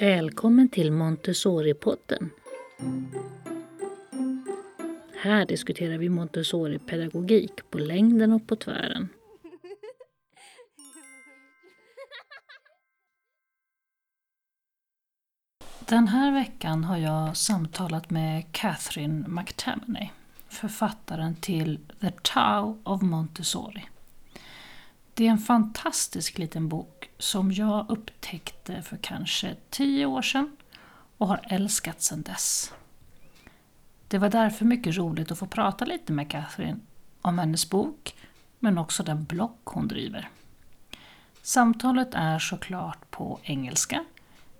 Välkommen till Montessori-podden. Här diskuterar vi Montessori-pedagogik på längden och på tvären. Den här veckan har jag samtalat med Catherine McTaminay, författaren till The Tao of Montessori. Det är en fantastisk liten bok som jag upptäckte för kanske tio år sedan och har älskat sedan dess. Det var därför mycket roligt att få prata lite med Catherine om hennes bok, men också den blogg hon driver. Samtalet är såklart på engelska,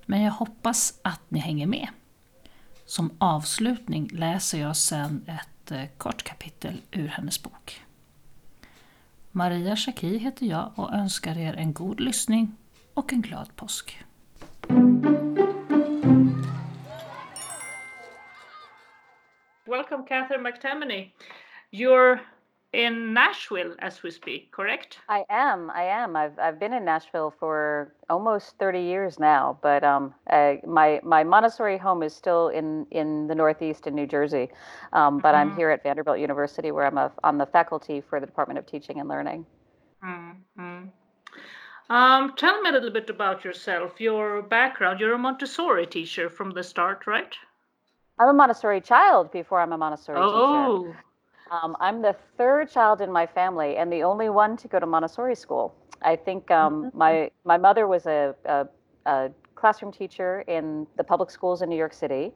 men jag hoppas att ni hänger med. Som avslutning läser jag sedan ett eh, kort kapitel ur hennes bok. Maria Schacki heter jag och önskar er en god lyssning och en glad påsk. Welcome Catherine McTamaney. You're in Nashville as we speak, correct? I am. I am. I've I've been in Nashville for almost 30 years now, but um, uh, my my Montessori home is still in in the Northeast in New Jersey, um, but mm-hmm. I'm here at Vanderbilt University where I'm a, on the faculty for the Department of Teaching and Learning. Mm-hmm. Um, tell me a little bit about yourself, your background. You're a Montessori teacher from the start, right? I'm a Montessori child before I'm a Montessori oh. teacher. Um, I'm the third child in my family and the only one to go to Montessori school. I think um, mm-hmm. my my mother was a, a, a, classroom teacher in the public schools in New York City,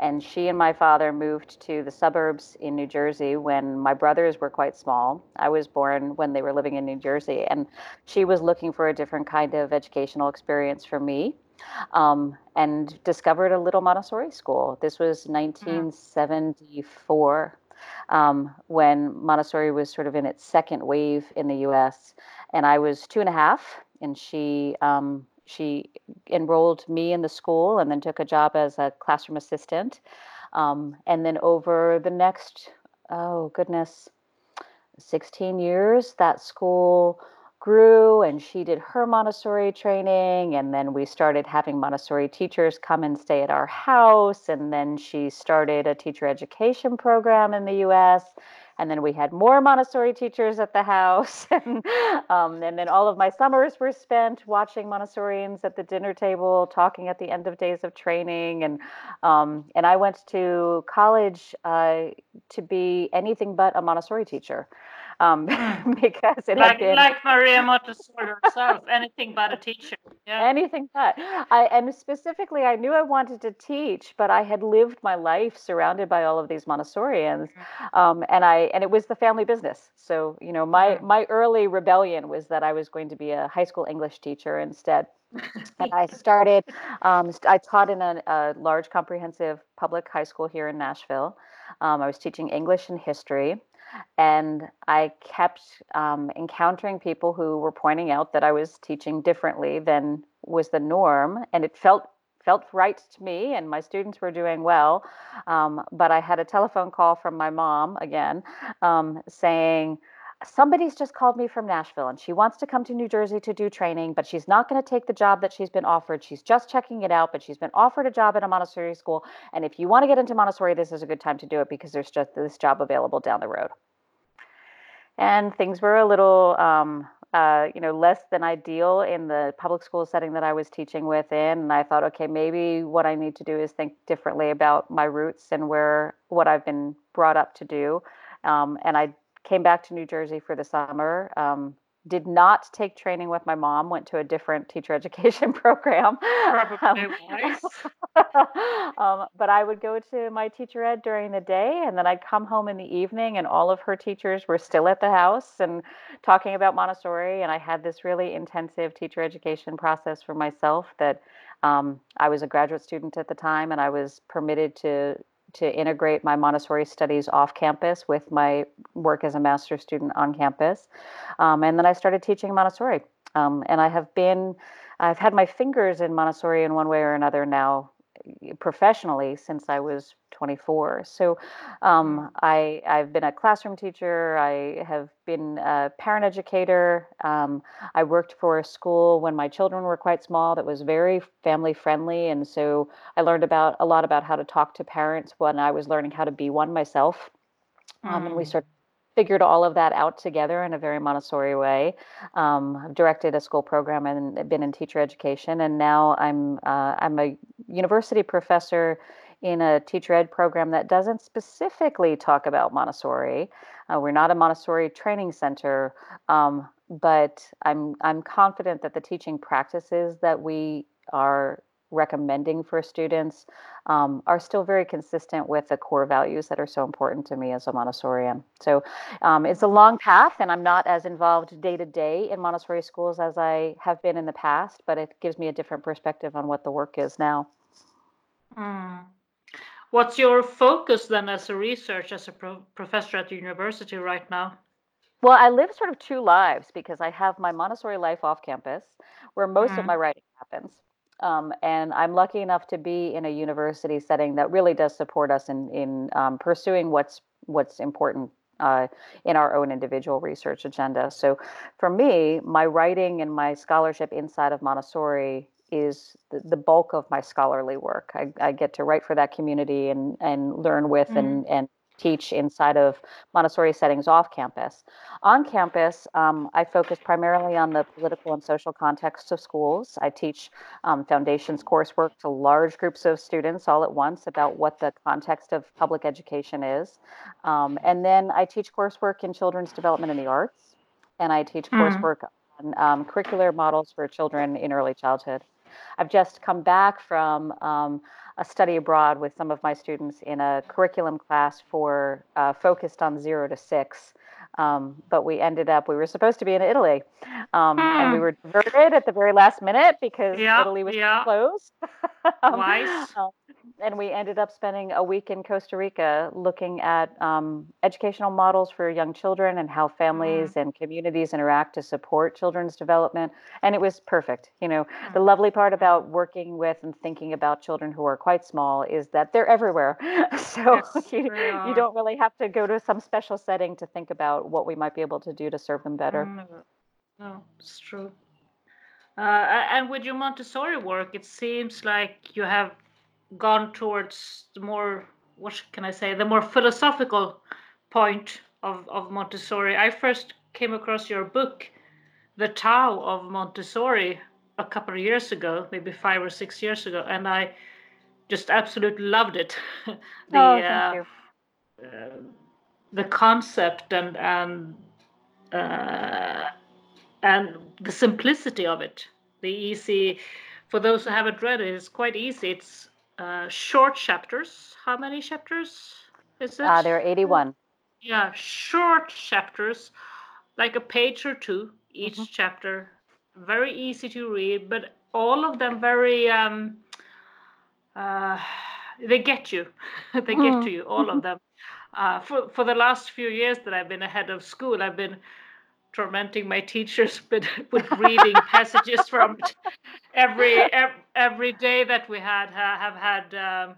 and she and my father moved to the suburbs in New Jersey when my brothers were quite small. I was born when they were living in New Jersey, and she was looking for a different kind of educational experience for me. Um, and discovered a little Montessori school. This was 1974 um, when Montessori was sort of in its second wave in the U.S. And I was two and a half, and she um, she enrolled me in the school, and then took a job as a classroom assistant. Um, and then over the next oh goodness, 16 years, that school grew and she did her Montessori training. And then we started having Montessori teachers come and stay at our house. And then she started a teacher education program in the US. And then we had more Montessori teachers at the house. and, um, and then all of my summers were spent watching Montessorians at the dinner table, talking at the end of days of training. And, um, and I went to college uh, to be anything but a Montessori teacher um, because it like, been like Maria Montessori herself, anything but a teacher. Yeah. Anything but. I and specifically, I knew I wanted to teach, but I had lived my life surrounded by all of these Montessorians, mm-hmm. um, and I and it was the family business. So you know, my mm-hmm. my early rebellion was that I was going to be a high school English teacher instead. and I started. Um, I taught in a, a, large comprehensive public high school here in Nashville. Um, I was teaching English and history. And I kept um, encountering people who were pointing out that I was teaching differently than was the norm, and it felt felt right to me, and my students were doing well. Um, but I had a telephone call from my mom again, um, saying somebody's just called me from Nashville and she wants to come to New Jersey to do training, but she's not going to take the job that she's been offered. She's just checking it out, but she's been offered a job at a Montessori school. And if you want to get into Montessori, this is a good time to do it because there's just this job available down the road and things were a little um, uh, you know less than ideal in the public school setting that I was teaching within and I thought okay maybe what I need to do is think differently about my roots and where what I've been brought up to do um, and I came back to New Jersey for the summer um, did not take training with my mom went to a different teacher education program. Probably um, but i would go to my teacher ed during the day and then i'd come home in the evening and all of her teachers were still at the house and talking about montessori and i had this really intensive teacher education process for myself that um, i was a graduate student at the time and i was permitted to to integrate my Montessori studies off campus with my work as a master's student on campus. Um, and then I started teaching Montessori. Um, and I have been, I've had my fingers in Montessori in one way or another now professionally since I was 24. So um, I, I've been a classroom teacher. I have been a parent educator. Um, I worked for a school when my children were quite small that was very family friendly, and so I learned about a lot about how to talk to parents when I was learning how to be one myself. Um, and we Mm. sort of figured all of that out together in a very Montessori way. Um, I've directed a school program and been in teacher education, and now I'm uh, I'm a university professor in a teacher ed program that doesn't specifically talk about Montessori. Uh, we're not a Montessori training center, um, but I'm I'm confident that the teaching practices that we are recommending for students um, are still very consistent with the core values that are so important to me as a Montessorian. So um, it's a long path, and I'm not as involved day to day in Montessori schools as I have been in the past, but it gives me a different perspective on what the work is now. Mm. What's your focus then as a research, as a pro- professor at the university right now? Well, I live sort of two lives because I have my Montessori life off campus, where most of Mm. my writing happens. Um, and I'm lucky enough to be in a university setting that really does support us in in um, pursuing what's what's important uh, in our own individual research agenda. So, for me, my writing and my scholarship inside of Montessori is the, the bulk of my scholarly work. I, I get to write for that community and and learn with Mm. and and teach inside of Montessori settings off campus. On campus, um, I focus primarily on the political and social context of schools. I teach um, foundations coursework to large groups of students all at once about what the context of public education is. Um, and then I teach coursework in children's development in the arts, and I teach Mm. coursework on um, curricular models for children in early childhood. I've just come back from um, a study abroad with some of my students in a curriculum class for uh, focused on zero to six. Um, but we ended up, we were supposed to be in Italy, um, and we Mm. were diverted at the very last minute because Yeah, Italy was yeah. closed. um, Wise. And we ended up spending a week in Costa Rica looking at um, educational models for young children and how Mm. families and communities interact to support children's development. And it was perfect. You know, the Mm. lovely part about working with and thinking about children who are quite small is that they're everywhere. So Yes, you, you don't really have to go to some special setting to think about what we might be able to do to serve them better. Mm. No, it's true. Uh, and with your Montessori work, it seems like you have gone towards the more, what can I say, the more philosophical point of, of Montessori. I first came across your book, The Tao of Montessori, a couple of years ago, maybe five or six years ago, and I just absolutely loved it. Oh, the thank uh, you. uh, the concept and and uh, and the simplicity of it. The easy, for those who haven't read it, it's quite easy. It's uh, short chapters. How many chapters is Uh, it? there are 81. Yeah, short chapters, like a page or two hmm each chapter. Very easy to read, but all of them very um, uh, they get you. they get to you, all of them. Uh, for for the last few years that I've been ahead of school, I've been tormenting my teachers with with reading passages from. Every ev- every day that we had ha, have had um,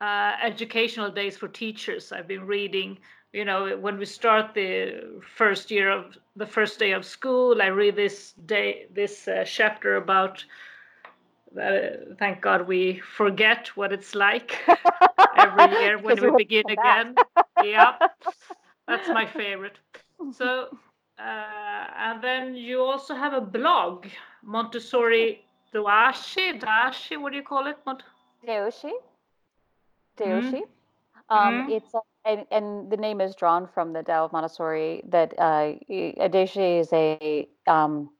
uh, educational days for teachers. I've been reading. You know, when we start the first year of the first day of school, I read this day this uh, chapter about. Uh, thank God we forget what it's like every year when we you have to begin again. Yeah, that's my favorite. So, uh, and then you also have a blog, Montessori Doashi, Dashi, what do you call it? Mont- Daoshi. Daoshi. Um, mm, it's and, and the name is drawn from the Tao of Montessori. That uh, Adeshi is a um,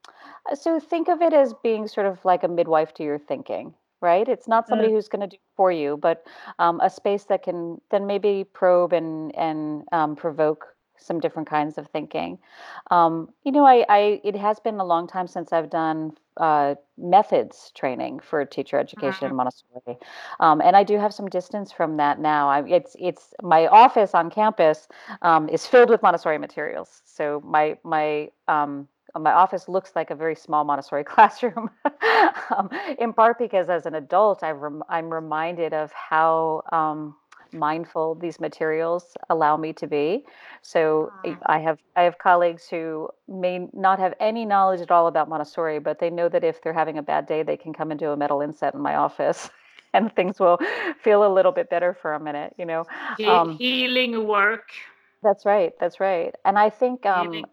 so think of it as being sort of like a midwife to your thinking, right? It's not mm, somebody who's going to do it for you, but um, a space that can then maybe probe and and um, provoke some different kinds of thinking. Um, you know, I, I it has been a long time since I've done uh, methods training for teacher education mm, in Montessori. Um, and I do have some distance from that now. I, it's it's my office on campus um, is filled with Montessori materials. So my my um, my office looks like a very small Montessori classroom, um, in part because as an adult, I rem- I'm reminded of how um, mindful these materials allow me to be. So I Mm. I have I have colleagues who may not have any knowledge at all about Montessori, but they know that if they're having a bad day, they can come and do a metal inset in my office, and things will feel a little bit better for a minute. You know, um, healing work. that's right. That's right. And I think um.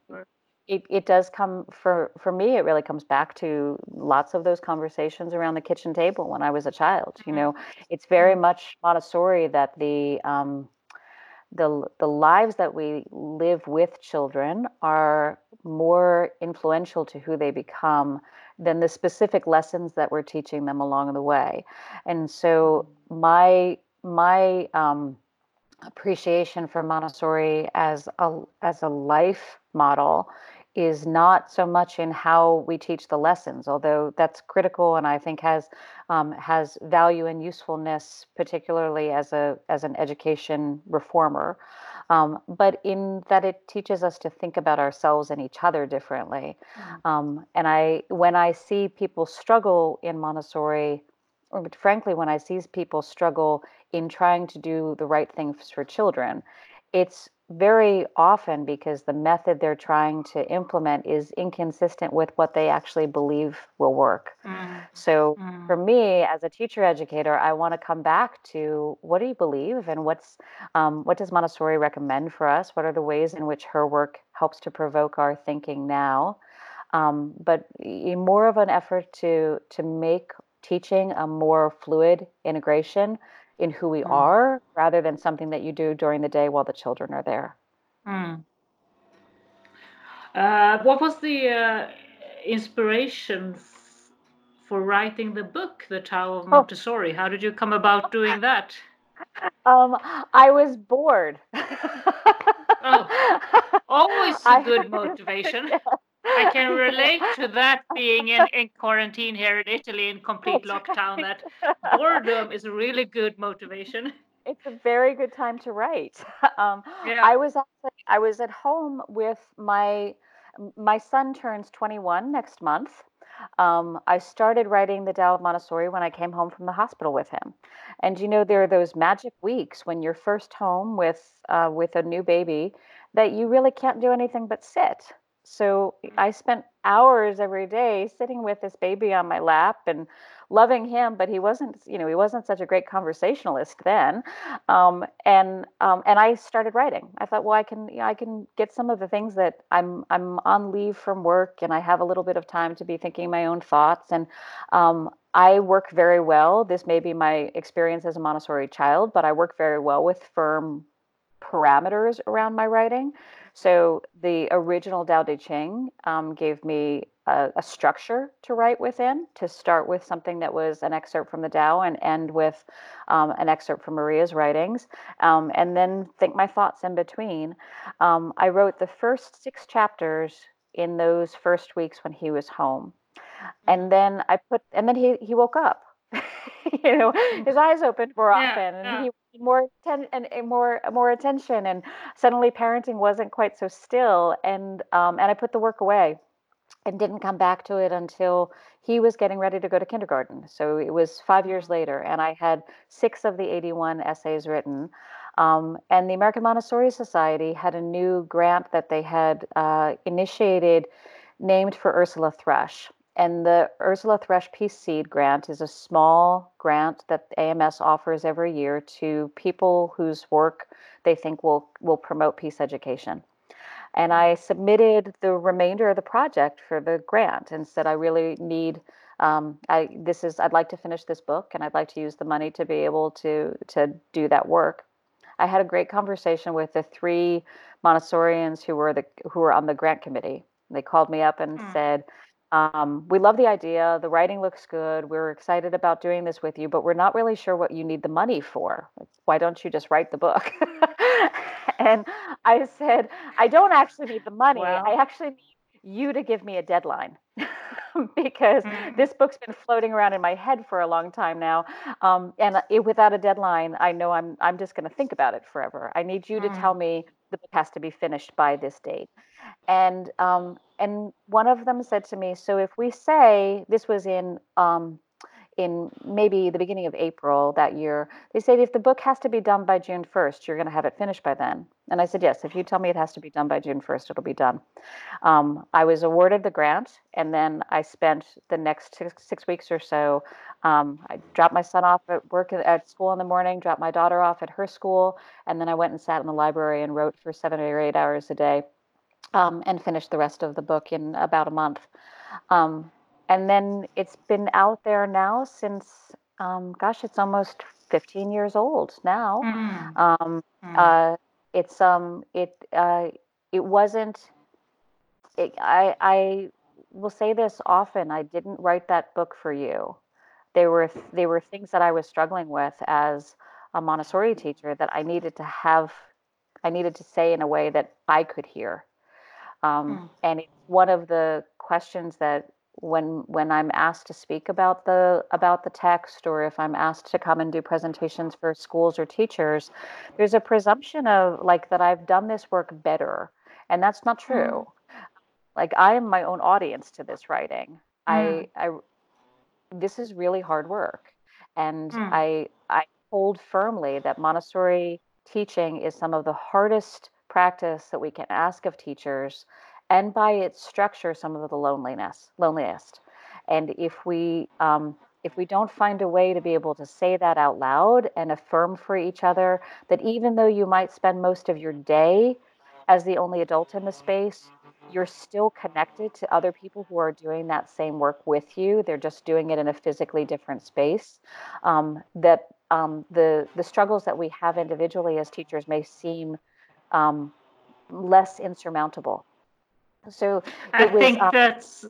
It, it does come for for me. It really comes back to lots of those conversations around the kitchen table when I was a child. You Mhm. know, it's very Mm. much Montessori that the um, the the lives that we live with children are more influential to who they become than the specific lessons that we're teaching them along the way. And so my my um, appreciation for Montessori as a as a life model is not so much in how we teach the lessons, although that's critical and I think has um, has value and usefulness, particularly as a as an education reformer. Um, but in that it teaches us to think about ourselves and each other differently. Mm. Um, and I when I see people struggle in Montessori, or frankly, when I see people struggle in trying to do the right things for children, it's very often because the method they're trying to implement is inconsistent with what they actually believe will work. Mm. So for Mm. me as a teacher educator, I want to come back to what do you believe and what's um, what does Montessori recommend for us? What are the ways in which her work helps to provoke our thinking now? Um, but in more of an effort to to make teaching a more fluid integration in who we Mm. are rather than something that you do during the day while the children are there. Mm. Uh, what was the uh, inspiration f- for writing the book, The Tao of Oh, Montessori? How did you come about doing that? um, I was bored. Oh, always a good motivation. I can relate to that being in, in quarantine here in Italy in complete That's lockdown, right. that boredom is a really good motivation. It's a very good time to write. Um, Yeah. I was actually I was at home with my my son turns 21 next month. Um, I started writing the Tao of Montessori when I came home from the hospital with him. And you know, there are those magic weeks when you're first home with uh, with a new baby that you really can't do anything but sit. So I spent hours every day sitting with this baby on my lap and loving him, but he wasn't, you know, he wasn't such a great conversationalist then. Um, and um, and I started writing. I thought, well, I can, you know, I can get some of the things that I'm I'm on leave from work, and I have a little bit of time to be thinking my own thoughts. And um, I work very well. This may be my experience as a Montessori child, but I work very well with firm parameters around my writing. So the original Tao Te Ching um, gave me a, a structure to write within, to start with something that was an excerpt from the Tao and end with um, an excerpt from Maria's writings, um, and then think my thoughts in between. Um, I wrote the first six chapters in those first weeks when he was home and then I put, and then he he woke up. you know, his eyes opened more Yeah, often, and yeah. he wanted more atten- and, and more more attention, and suddenly parenting wasn't quite so still. And um, and I put the work away and didn't come back to it until he was getting ready to go to kindergarten. So it was five years later, and I had six of the 81 essays written. Um, and the American Montessori Society had a new grant that they had uh, initiated named for Ursula Thrush. And the Ursula Thrush Peace Seed Grant is a small grant that AMS offers every year to people whose work they think will, will promote peace education and I submitted the remainder of the project for the grant and said I really need um, I this is I'd like to finish this book and I'd like to use the money to be able to to do that work. I had a great conversation with the three Montessorians who were the who were on the grant committee. They called me up and Mm. said, um, "We love the idea. The writing looks good. We're excited about doing this with you, but we're not really sure what you need the money for. Like, Why don't you just write the book?" and I said, "I don't actually need the money. I actually need you to give me a deadline." because Mm. this book's been floating around in my head for a long time now. Um, and it, without a deadline, I know I'm I'm just going to think about it forever. I need you to tell Mm. me the book has to be finished by this date. And um, and one of them said to me, so if we say this was in um, in maybe the beginning of April that year, they said if the book has to be done by June 1st, you're going to have it finished by then. And I said, yes, if you tell me it has to be done by June 1st, it'll be done. Um, I was awarded the grant, and then I spent the next six, six weeks or so. Um, I dropped my son off at work at, school in the morning, dropped my daughter off at her school, and then I went and sat in the library and wrote for seven or eight hours a day um, and finished the rest of the book in about a month. Um, and then it's been out there now since, um, gosh, it's almost 15 years old now. Mm. Um, Mm. uh, it's um, it uh, it wasn't. It, I I will say this often. I didn't write that book for you. They were they were things that I was struggling with as a Montessori teacher that I needed to have. I needed to say in a way that I could hear. Um, Mm. and it's one of the questions that when when I'm asked to speak about the about the text or if I'm asked to come and do presentations for schools or teachers, there's a presumption of like that I've done this work better. And that's not Mm. true. Like I am my own audience to this writing. Mm. I I this is really hard work. And Mm. I I hold firmly that Montessori teaching is some of the hardest practice that we can ask of teachers and by its structure some of the loneliness loneliest and if we um, if we don't find a way to be able to say that out loud and affirm for each other that even though you might spend most of your day as the only adult in the space you're still connected to other people who are doing that same work with you they're just doing it in a physically different space um, that um, the the struggles that we have individually as teachers may seem um, less insurmountable. So I was, think um, that's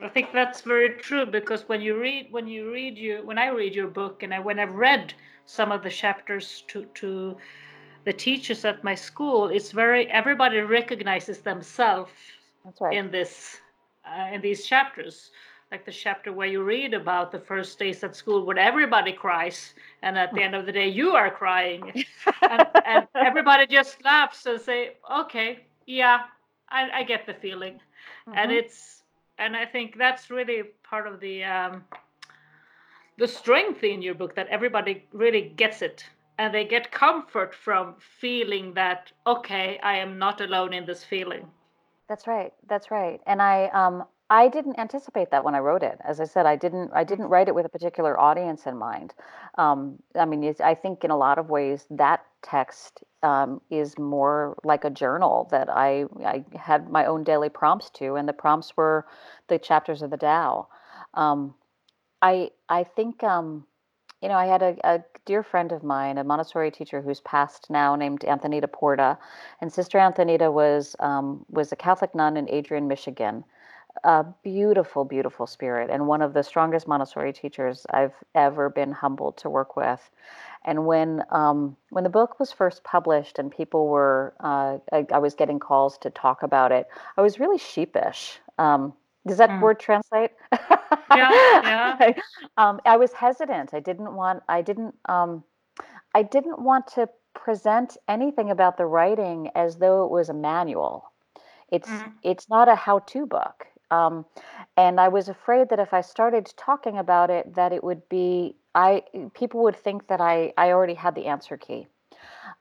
I think that's very true because when you read when you read your when I read your book and I, when I've read some of the chapters to to the teachers at my school, it's very everybody recognizes themselves right. in this uh, in these chapters like the chapter where you read about the first days at school when everybody cries and at the end of the day you are crying and, and everybody just laughs and say okay yeah i, I get the feeling and Mhm. it's and i think that's really part of the um, the strength in your book that everybody really gets it and they get comfort from feeling that okay i am not alone in this feeling That's right. That's right. And I um I didn't anticipate that when I wrote it. As I said, I didn't I didn't write it with a particular audience in mind. Um, I mean, I think in a lot of ways that text um, is more like a journal that I I had my own daily prompts to, and the prompts were the chapters of the Tao. Um, I I think um, you know, I had a, a dear friend of mine, a Montessori teacher who's passed now, named Antonita Porta, and Sister Antonita was um, was a Catholic nun in Adrian, Michigan. A beautiful, beautiful spirit, and one of the strongest Montessori teachers I've ever been humbled to work with. And when um, when the book was first published, and people were, uh, I, I was getting calls to talk about it, I was really sheepish. Um, does that Mm. word translate? Yeah, yeah. I, um, I was hesitant. I didn't want. I didn't. Um, I didn't want to present anything about the writing as though it was a manual. It's Mhm. it's not a how-to book. Um, and I was afraid that if I started talking about it, that it would be I people would think that I I already had the answer key.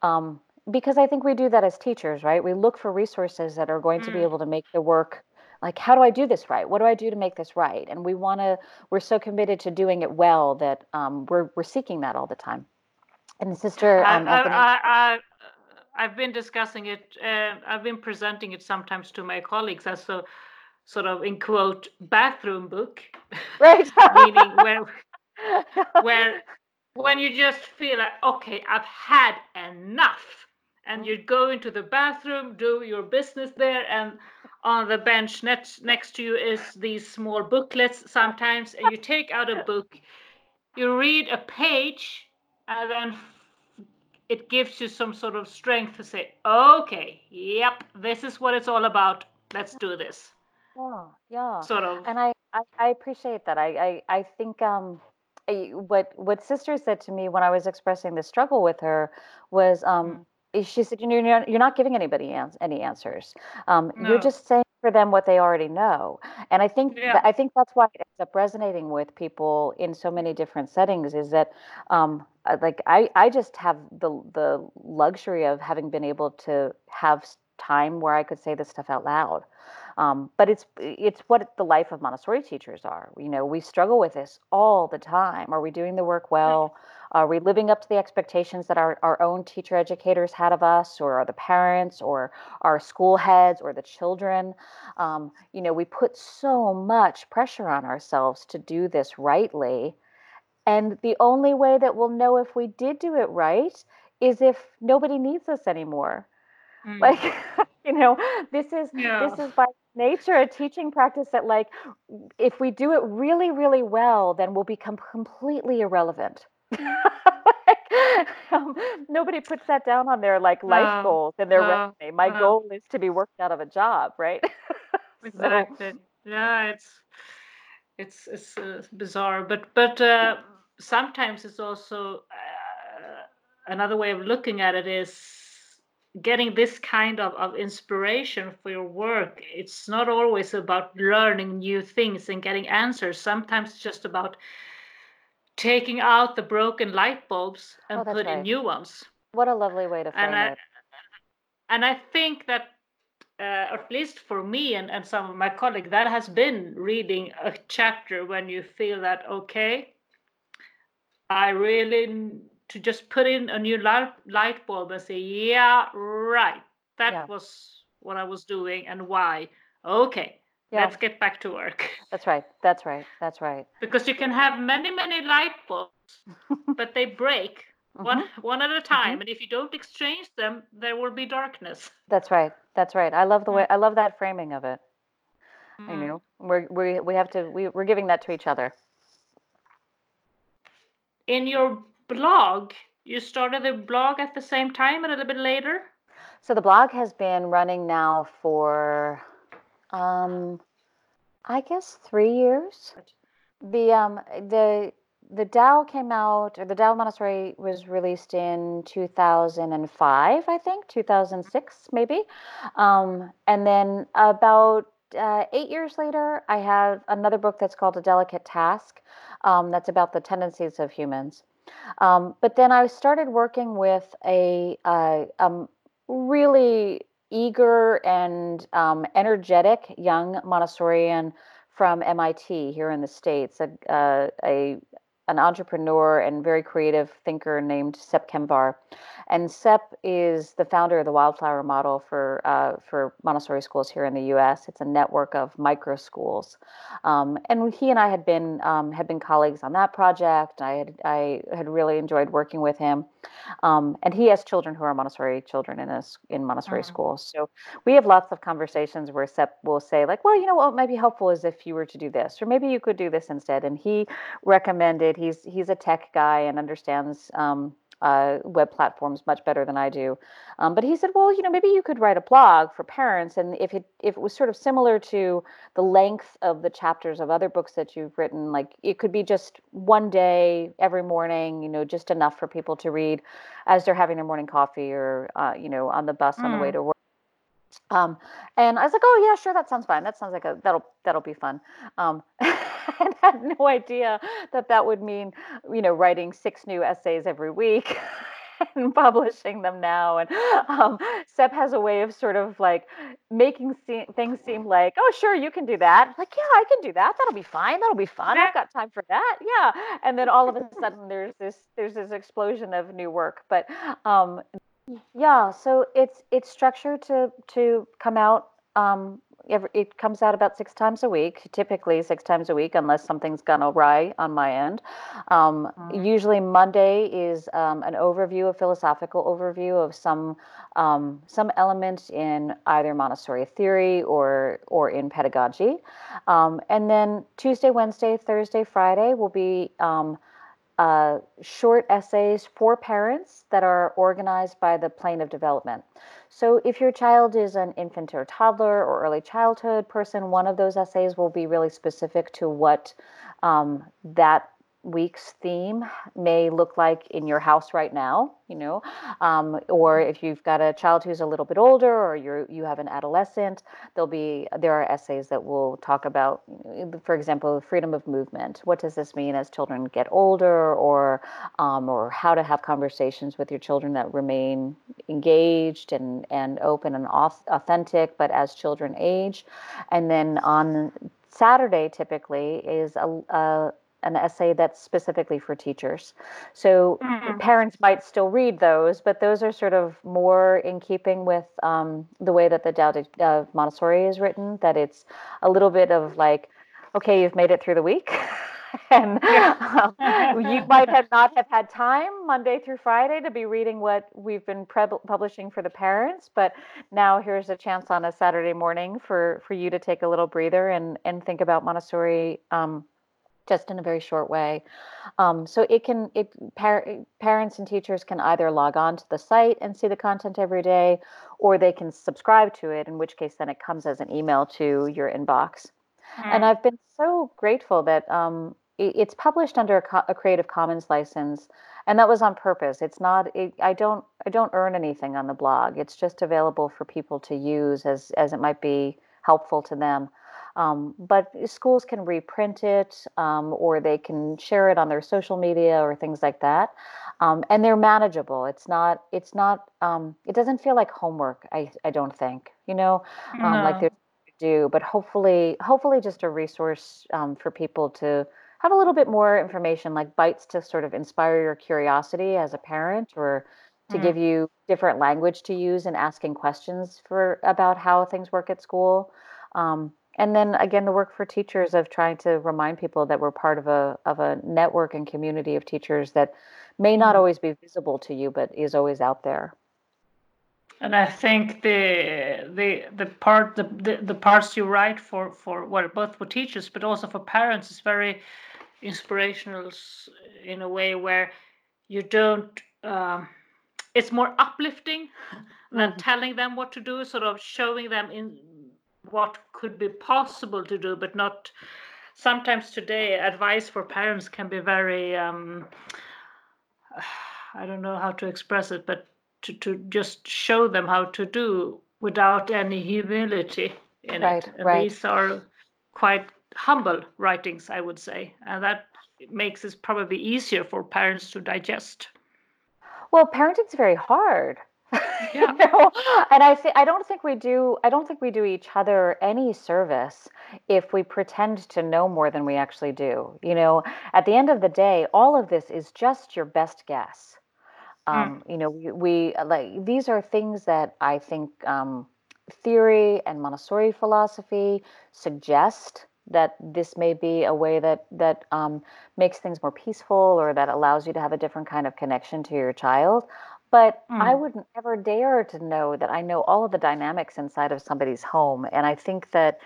Um, because I think we do that as teachers, right? We look for resources that are going to be Mm. able to make the work like how do I do this right? What do I do to make this right? And we want to we're so committed to doing it well that um, we're we're seeking that all the time. And Sister um, I, I, I, I've been discussing it. Uh, I've been presenting it sometimes to my colleagues as a sort of in quote bathroom book, right? meaning where where when you just feel like okay, I've had enough, and you go into the bathroom, do your business there, and on the bench next next to you is these small booklets sometimes, and you take out a book, you read a page, and then it gives you some sort of strength to say, okay, yep, this is what it's all about. Let's do this. Yeah, yeah. sort of. And I, I, I appreciate that. I, I, I think um, I, what what sister said to me when I was expressing the struggle with her was um, Mm. she said, you know, you're not, you're not giving anybody ans- any answers. Um, you're just saying for them what they already know. And I think Yeah. that I think that's why it ends up resonating with people in so many different settings is that um, like I, I just have the the luxury of having been able to have time where I could say this stuff out loud. Um, but it's it's what the life of Montessori teachers are. You know, we struggle with this all the time. Are we doing the work well? Are we living up to the expectations that our, our own teacher educators had of us, or are the parents, or our school heads, or the children? Um, you know, we put so much pressure on ourselves to do this rightly. And the only way that we'll know if we did do it right is if nobody needs us anymore. Mm. Like, you know, this is Yeah. this is by nature a teaching practice that like if we do it really, really well, then we'll become completely irrelevant. Like, um, nobody puts that down on their like life No. goals and their No. resume. My No. goal is to be worked out of a job, right? So, Yeah, it's it's it's uh, bizarre, but but uh, sometimes it's also uh, another way of looking at it is getting this kind of, of inspiration for your work. It's not always about learning new things and getting answers. Sometimes it's just about taking out the broken light bulbs oh, and that's put in right. new ones. What a lovely way to And I it. and I think that uh, at least for me and, and some of my colleagues, that has been reading a chapter when you feel that, okay, I really to just put in a new light, light bulb and say, yeah, right, that Yeah. was what I was doing and why. Okay, Yeah, let's get back to work. that's right. That's right. That's right. because you can have many, many light bulbs, but they break one hmm one at a time. And if you don't exchange them, there will be darkness. That's right. That's right. I love the Mm, way I love that framing of it. You mm. know, we're we we have to we we're giving that to each other. in your blog, you started the blog at the same time, a little bit later. So the blog has been running now for um I guess 3 years. The um the the Tao came out or the Tao Montessori was released in 2005, I think, 2006 maybe. Um and then about uh, eight years later, I have another book that's called A Delicate Task. Um, that's about the tendencies of humans. Um, but then I started working with a, um, really eager and um, energetic young Montessorian from MIT here in the States, a, uh, a an entrepreneur and very creative thinker named Sep Kamvar. And Sep is the founder of the Wildflower Model for uh, for Montessori schools here in the U.S. It's a network of micro schools, um, and he and I had been um, had been colleagues on that project. I had I had really enjoyed working with him, um, and he has children who are Montessori children in us in Montessori Mm, schools. So we have lots of conversations where Sep will say like, well, you know what might be helpful is if you were to do this, or maybe you could do this instead. And he recommended he's he's a tech guy and understands. Um, uh, web platforms much better than I do, um, but he said, "Well, you know, maybe you could write a blog for parents, and if it if it was sort of similar to the length of the chapters of other books that you've written, like it could be just one day every morning, you know, just enough for people to read as they're having their morning coffee or uh, you know on the bus on the way mm, to work." Um, and I was like, "Oh yeah, sure, that sounds fine. That sounds like a that'll that'll be fun." Um, and had no idea that that would mean, you know, writing six new essays every week and publishing them now. And um, Sep has a way of sort of like making se- things seem like, "Oh, sure, you can do that." Like, yeah, I can do that. That'll be fine. That'll be fun. I've got time for that. Yeah. And then all of a sudden, there's this there's this explosion of new work. But um, yeah, so it's it's structured to to come out. Um, every, it comes out about six times a week, typically six times a week, unless something's gone awry on my end. Um, mm, usually Monday is um, an overview, a philosophical overview of some um, some element in either Montessori theory or or in pedagogy, um, and then Tuesday, Wednesday, Thursday, Friday will be um, uh, short essays for parents that are organized by the plane of development. So, if your child is an infant or toddler or early childhood person, one of those essays will be really specific to what um, that week's theme may look like in your house right now you know um, or if you've got a child who's a little bit older or you you have an adolescent there'll be there are essays that will talk about for example freedom of movement. What does this mean as children get older or um, or how to have conversations with your children that remain engaged and and open and authentic but as children age? And then on Saturday typically is a, a an essay that's specifically for teachers. So mm. parents might still read those, but those are sort of more in keeping with um, the way that the Tao of Montessori is written, that it's a little bit of like, okay, you've made it through the week. and um, you might have not have had time Monday through Friday to be reading what we've been pre- publishing for the parents, but now here's a chance on a Saturday morning for for you to take a little breather and and think about Montessori um, just in a very short way. Um, so it can, it par- parents and teachers can either log on to the site and see the content every day, or they can subscribe to it. In which case, then it comes as an email to your inbox. Mm. And I've been so grateful that um, it, it's published under a, co- a, Creative Commons license, and that was on purpose. It's not. It, I don't. I don't earn anything on the blog. It's just available for people to use as as it might be helpful to them. Um, but schools can reprint it um, or they can share it on their social media or things like that. Um, and they're manageable. It's not, it's not, um, it doesn't feel like homework, I, I don't think, you know, no. Um, like they do, but hopefully, hopefully just a resource um, for people to have a little bit more information, like bites to sort of inspire your curiosity as a parent or to mm. give you different language to use in asking questions for about how things work at school. And then again the work for teachers of trying to remind people that we're part of a of a network and community of teachers that may not mm-hmm. always be visible to you but is always out there and i think the the the part the the, the parts you write for for well both for teachers but also for parents is very inspirational in a way where you don't um, it's more uplifting than mm-hmm. telling them what to do sort of showing them in what could be possible to do, but not. Sometimes today, advice for parents can be very. Um, I don't know how to express it, but to, to just show them how to do without any humility in right, it. And right. these are quite humble writings, I would say, and that makes it probably easier for parents to digest. Well, parenting's very hard. Yeah. you know? And I say I don't think we do I don't think we do each other any service if we pretend to know more than we actually do. You know, at the end of the day, all of this is just your best guess. Mm. Um, mm. you know, we, we, like these are things that I think um, theory and Montessori philosophy suggest that this may be a way that that um, makes things more peaceful or that allows you to have a different kind of connection to your child but I mm. wouldn't ever dare to know that I know all of the dynamics inside of somebody's home. And I think that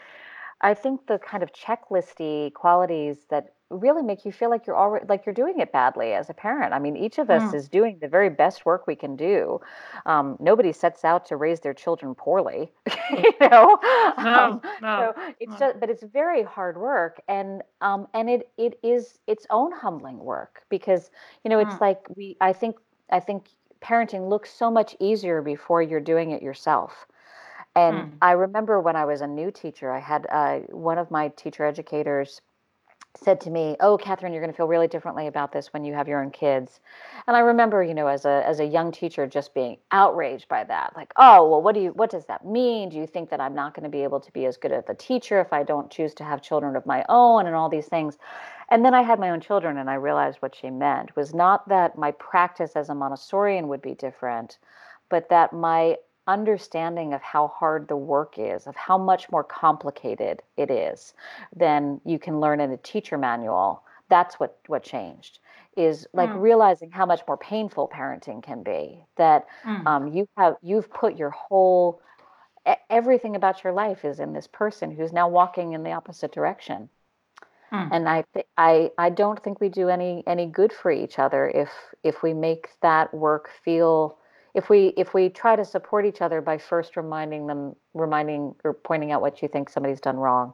I think the kind of checklisty qualities that really make you feel like you're already like you're doing it badly as a parent. I mean, each of us Mm. is doing the very best work we can do. Um, nobody sets out to raise their children poorly, you know. Um, No, so it's no. just, but it's very hard work, and um, and it it is its own humbling work because you know it's Mm. like we. I think I think parenting looks so much easier before you're doing it yourself. And hmm. I remember when I was a new teacher, I had uh, one of my teacher educators said to me, "Oh, Catherine, you're going to feel really differently about this when you have your own kids." And I remember, you know, as a as a young teacher, just being outraged by that. Like, "Oh, well, what do you what does that mean? Do you think that I'm not going to be able to be as good of a teacher if I don't choose to have children of my own and all these things?" And then I had my own children, and I realized what she meant was not that my practice as a Montessorian would be different, but that my understanding of how hard the work is, of how much more complicated it is than you can learn in a teacher manual. That's what what changed is like mm. realizing how much more painful parenting can be. That mm. um, you have you've put your whole everything about your life is in this person who's now walking in the opposite direction Mm. And I, th- I, I don't think we do any any good for each other if if we make that work feel if we if we try to support each other by first reminding them reminding or pointing out what you think somebody's done wrong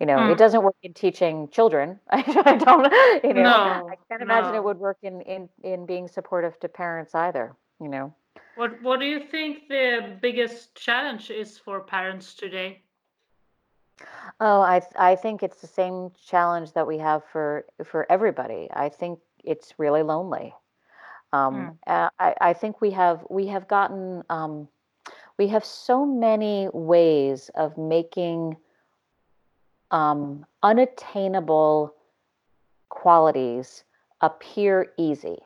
you know mm. it doesn't work in teaching children i don't you know no, i can't imagine no. it would work in in in being supportive to parents either you know what what do you think the biggest challenge is for parents today oh i i think it's the same challenge that we have for for everybody. I think it's really lonely. Um, mm. I, I think we have we have gotten um, we have so many ways of making um, unattainable qualities appear easy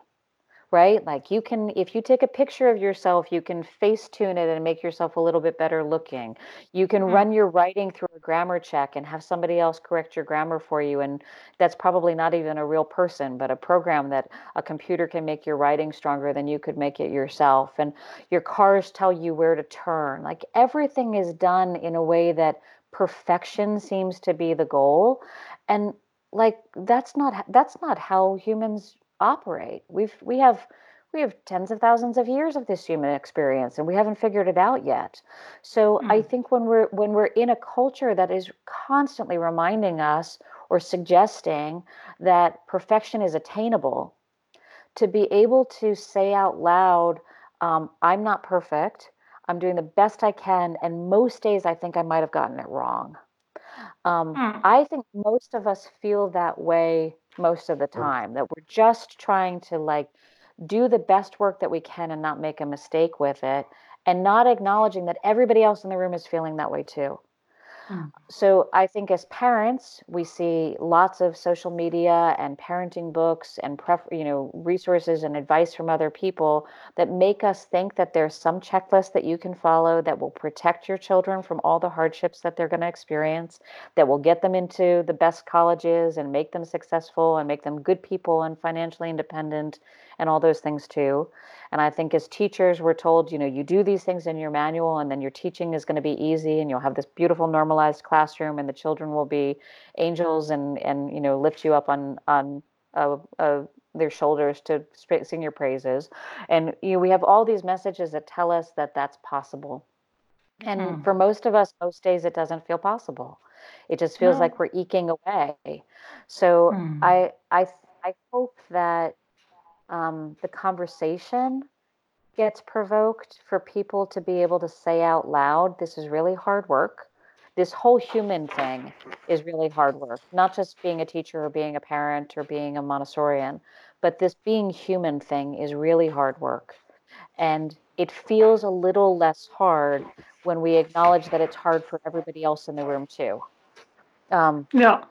right? Like you can, if you take a picture of yourself, you can face tune it and make yourself a little bit better looking. You can mm-hmm. run your writing through a grammar check and have somebody else correct your grammar for you. And that's probably not even a real person, but a program that a computer can make your writing stronger than you could make it yourself. And your cars tell you where to turn. Like everything is done in a way that perfection seems to be the goal. And like that's not that's not how humans operate. We've we have we have tens of thousands of years of this human experience and we haven't figured it out yet. So mm. I hmm. think when we're when we're in a culture that is constantly reminding us or suggesting that perfection is attainable, to be able to say out loud, um, I'm not perfect. I'm doing the best I can. And most days I think I might have gotten it wrong. Um, mm. I think most of us feel that way most of the time, that we're just trying to like do the best work that we can and not make a mistake with it, and not acknowledging that everybody else in the room is feeling that way too. Mm. So I think as parents, we see lots of social media and parenting books and pref- you know resources and advice from other people that make us think that there's some checklist that you can follow that will protect your children from all the hardships that they're going to experience, that will get them into the best colleges and make them successful and make them good people and financially independent and all those things too. And I think as teachers, we're told, you know, you do these things in your manual and then your teaching is going to be easy and you'll have this beautiful normalized classroom and the children will be angels and, and you know, lift you up on, on uh, uh, their shoulders to sing your praises. And you know, we have all these messages that tell us that that's possible. And mm. for most of us, most days it doesn't feel possible. It just feels no. like we're eking away. So mm. I I I hope that um, the conversation gets provoked for people to be able to say out loud, this is really hard work. This whole human thing is really hard work, not just being a teacher or being a parent or being a Montessorian, but this being human thing is really hard work. And it feels a little less hard when we acknowledge that it's hard for everybody else in the room too. Um, yeah.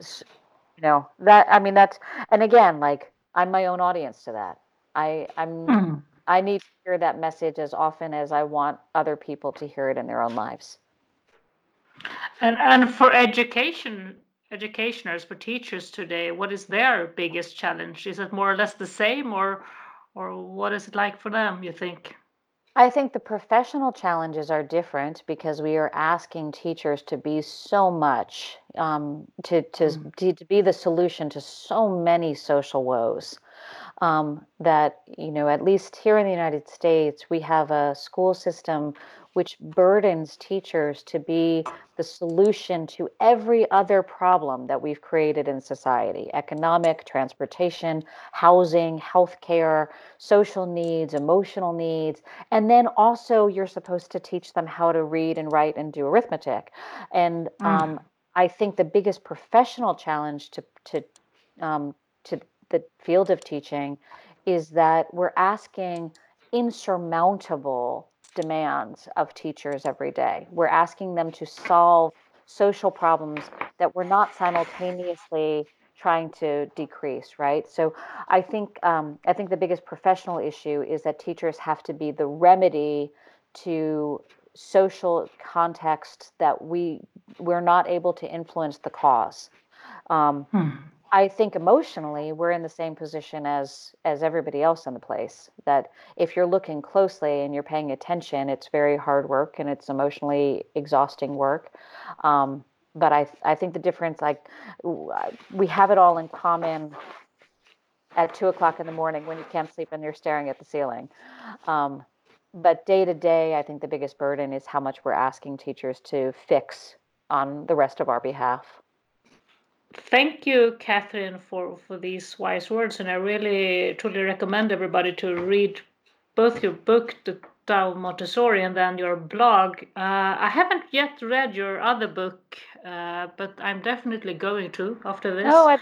You know, that, I mean, that's, and again, like, I'm my own audience to that. I I'm mm. I need to hear that message as often as I want other people to hear it in their own lives. And and for education educationers for teachers today, what is their biggest challenge? Is it more or less the same or or what is it like for them, you think? I think the professional challenges are different because we are asking teachers to be so much, um, to, to, mm. to, to be the solution to so many social woes um, that, you know, at least here in the United States, we have a school system which burdens teachers to be the solution to every other problem that we've created in society economic, transportation, housing, healthcare, social needs, emotional needs. And then also, you're supposed to teach them how to read and write and do arithmetic. And mm. um, I think the biggest professional challenge to, to, um, to the field of teaching is that we're asking insurmountable demands of teachers every day. We're asking them to solve social problems that we're not simultaneously trying to decrease, right? So I think um, I think the biggest professional issue is that teachers have to be the remedy to social contexts that we we're not able to influence the cause. Um, hmm. I think emotionally we're in the same position as as everybody else in the place. That if you're looking closely and you're paying attention, it's very hard work and it's emotionally exhausting work. Um, but I I think the difference like we have it all in common at two o'clock in the morning when you can't sleep and you're staring at the ceiling. Um, but day to day, I think the biggest burden is how much we're asking teachers to fix on the rest of our behalf. Thank you, Catherine, for, for these wise words. And I really truly recommend everybody to read both your book, The Tao Montessori, and then your blog. Uh, I haven't yet read your other book, uh, but I'm definitely going to after this. Oh, I,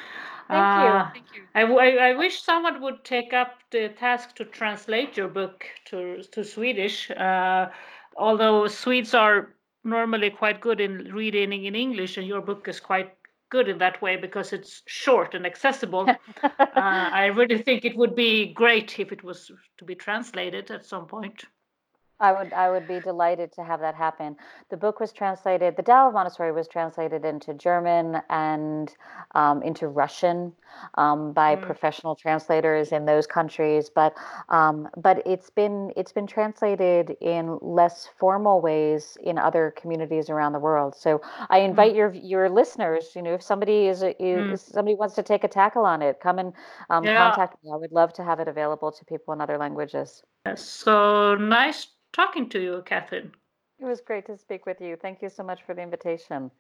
thank you. Uh, thank you. I, I, I, wish someone would take up the task to translate your book to, to Swedish. Uh, although Swedes are normally quite good in reading in English, and your book is quite good in that way because it's short and accessible. uh, I really think it would be great if it was to be translated at some point. I would I would be delighted to have that happen. The book was translated. The Tao of Montessori was translated into German and um, into Russian um, by mm. professional translators in those countries. But um, but it's been it's been translated in less formal ways in other communities around the world. So I mm. invite mm. your your listeners. You know, if somebody is, is mm. somebody wants to take a tackle on it, come and um, yeah. contact me. I would love to have it available to people in other languages. So nice talking to you, Catherine. It was great to speak with you. Thank you so much for the invitation.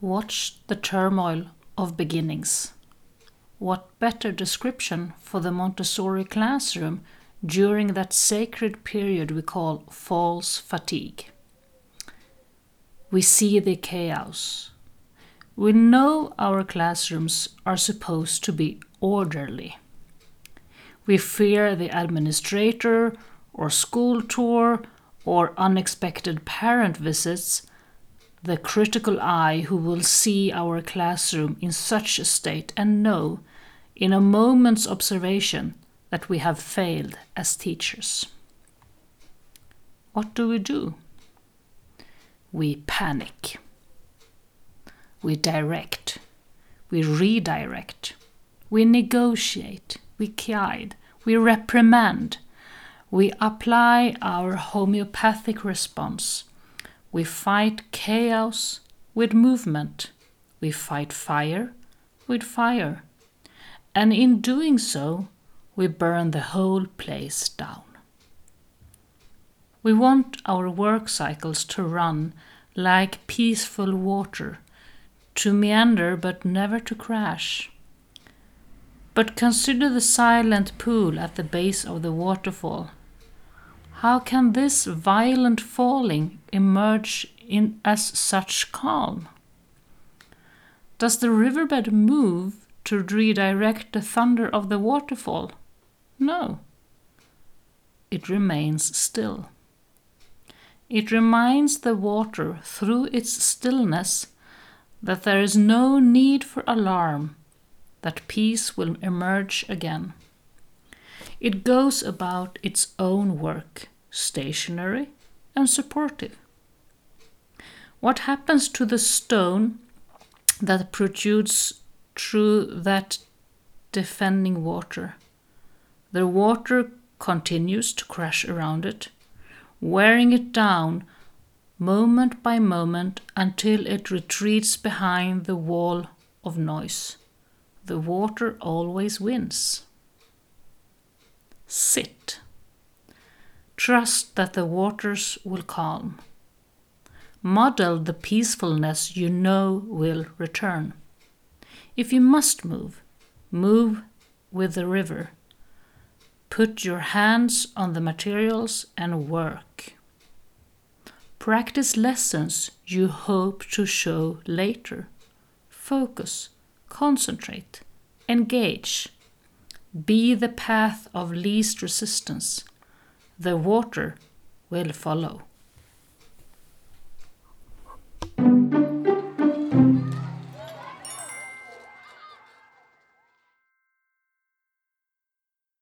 Watch the turmoil of beginnings. What better description for the Montessori classroom during that sacred period we call false fatigue? We see the chaos. We know our classrooms are supposed to be orderly. We fear the administrator or school tour or unexpected parent visits, the critical eye who will see our classroom in such a state and know, in a moment's observation, that we have failed as teachers. What do we do? We panic. We direct. We redirect. We negotiate, we guide, we reprimand, we apply our homeopathic response. We fight chaos with movement. We fight fire with fire. And in doing so, we burn the whole place down. We want our work cycles to run like peaceful water, to meander but never to crash. But consider the silent pool at the base of the waterfall. How can this violent falling emerge in as such calm? Does the riverbed move to redirect the thunder of the waterfall? No. It remains still. It reminds the water through its stillness that there is no need for alarm that peace will emerge again. It goes about its own work, stationary and supportive. What happens to the stone that protrudes through that defending water? The water continues to crash around it, wearing it down moment by moment until it retreats behind the wall of noise the water always wins. Sit. Trust that the waters will calm. Model the peacefulness you know will return. If you must move, move with the river. Put your hands on the materials and work. Practice lessons you hope to show later. Focus concentrate, engage, be the path of least resistance. The water will follow.